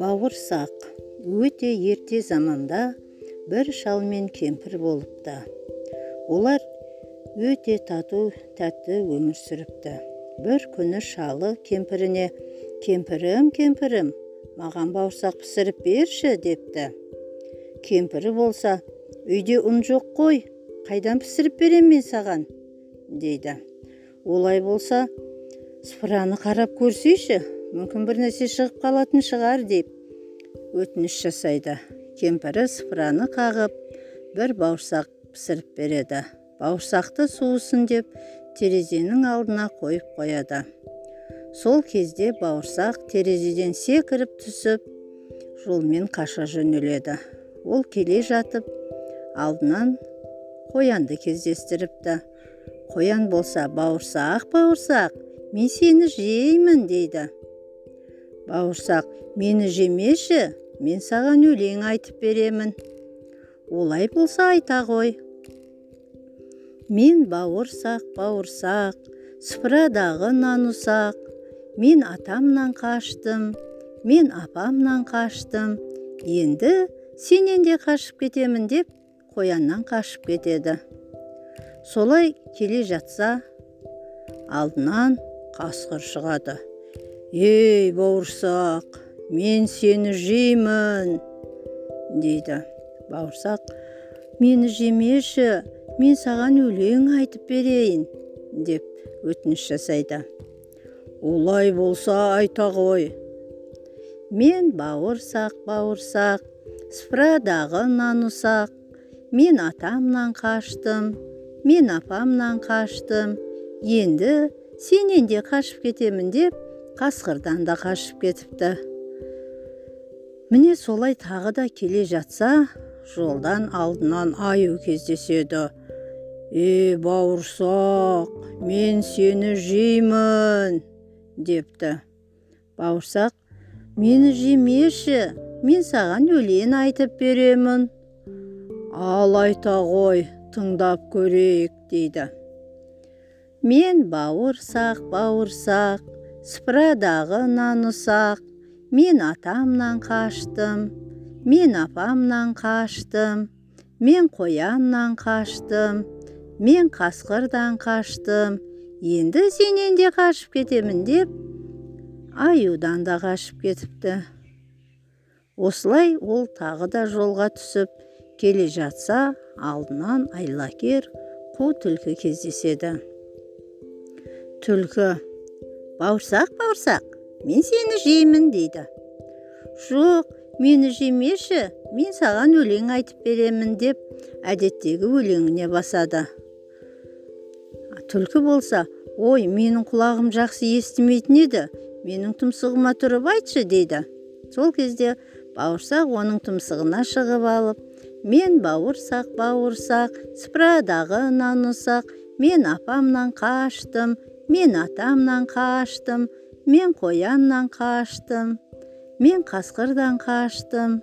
бауырсақ өте ерте заманда бір шал мен кемпір болыпты. Олар өте тату тәтті өмір сүріпті. Бір күні шалы кемпіріне кемпірім кемпірім маған бауырсақ пісіріп берші депті. Кемпірі болса үйде ұн жоқ қой қайдан пісіріп берем мен саған? дейді. Олай болса сыпыраны қарап көрсейші мүмкін бір нәрсе шығып қалатын шығар деп өтініш жасайды. Кемпірі сыпыраны қағып бір бауырсақ пісіріп береді. Бауырсақты суысын деп терезенің алдына қойып қояды. Сол кезде бауырсақ терезеден секіріп түсіп жолмен қаша жөнеледі. Ол келе жатып алдынан қоянды кездестіріпті. Қоян болса бауырсақ бауырсақ мен сені жеймін дейді. Бауырсақ мені жемеші мен саған өлең айтып беремін. Олай болса айта ғой. Мен бауырсақ бауырсақ сыпырадағы нан ұсақ. Мен атамнан қаштым мен апамнан қаштым. Енді сенен де қашып кетемін деп қояннан қашып кетеді. Солай келе жатса алдынан қасқыр шығады. Ей бауырсақ мен сені жеймін! дейді. Бауырсақ мені жемеші мен саған өлең айтып берейін! деп өтініш жасайды. Олай болса айта ғой! Мен бауырсақ бауырсақ сыпырадағы нан ұсақ мен атамнан қаштым мен апамнан қаштым. Енді сенен де қашып кетемін деп қасқырдан да қашып кетіпті. Міне солай тағы да келе жатса жолдан алдынан аю кездеседі. Е бауырсақ мен сені жеймін депті. Бауырсақ мені жемеші мен саған өлең айтып беремін ал айта ғой тыңдап көрейік дейді. Мен бауырсақ бауырсақ сыпырадағы нан ұсақ мен атамнан қаштым мен апамнан қаштым. Мен қояннан қаштым мен қасқырдан қаштым. Енді сенен де қашып кетемін деп аюдан да қашып кетіпті. Осылай ол тағы да жолға түсіп келе жатса алдынан айлакер қу түлкі кездеседі. Түлкі бауырсақ бауырсақ мен сені жеймін дейді. Жоқ мені жемеші мен саған өлең айтып беремін деп әдеттегі өлеңіне басады. Түлкі болса ой менің құлағым жақсы естімейтін еді менің тұмсығыма тұрып айтшы дейді. Сол кезде бауырсақ оның тұмсығына шығып алып мен бауырсақ бауырсақ сыпырадағы нан ұсақ мен апамнан қаштым мен атамнан қаштым мен қояннан қаштым мен қасқырдан қаштым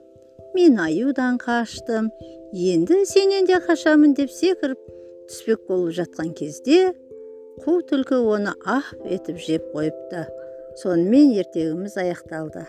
мен аюдан қаштым. Енді сенен де қашамын деп секіріп түспек болып жатқан кезде қу түлкі оны ах етіп жеп қойыпты. Сонымен ертегіміз аяқталды.